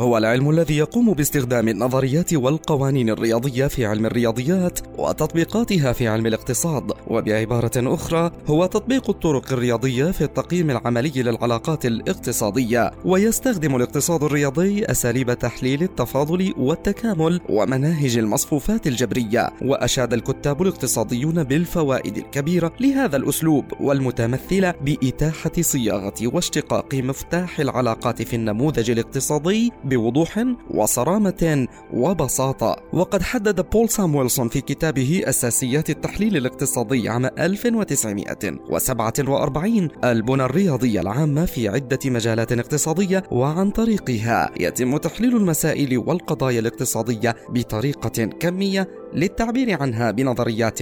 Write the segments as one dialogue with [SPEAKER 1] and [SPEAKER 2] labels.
[SPEAKER 1] هو العلم الذي يقوم باستخدام النظريات والقوانين الرياضية في علم الرياضيات وتطبيقاتها في علم الاقتصاد. وبعبارة أخرى هو تطبيق الطرق الرياضية في التقييم العملي للعلاقات الاقتصادية ويستخدم الاقتصاد الرياضي أساليب تحليل التفاضل والتكامل ومناهج المصفوفات الجبرية. وأشاد الكتاب الاقتصاديون بالفوائد الكبيرة لهذا الأسلوب والمتمثله بإتاحة صياغة واشتقاق مفتاح العلاقات في النموذج الاقتصادي بوضوح وصرامة وبساطة. وقد حدد بول سامويلسون في كتابه أساسيات التحليل الاقتصادي عام 1947 البنى الرياضية العامة في عدة مجالات اقتصادية وعن طريقها. يتم تحليل المسائل والقضايا الاقتصادية بطريقة كمية للتعبير عنها بنظريات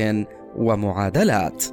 [SPEAKER 1] ومعادلات.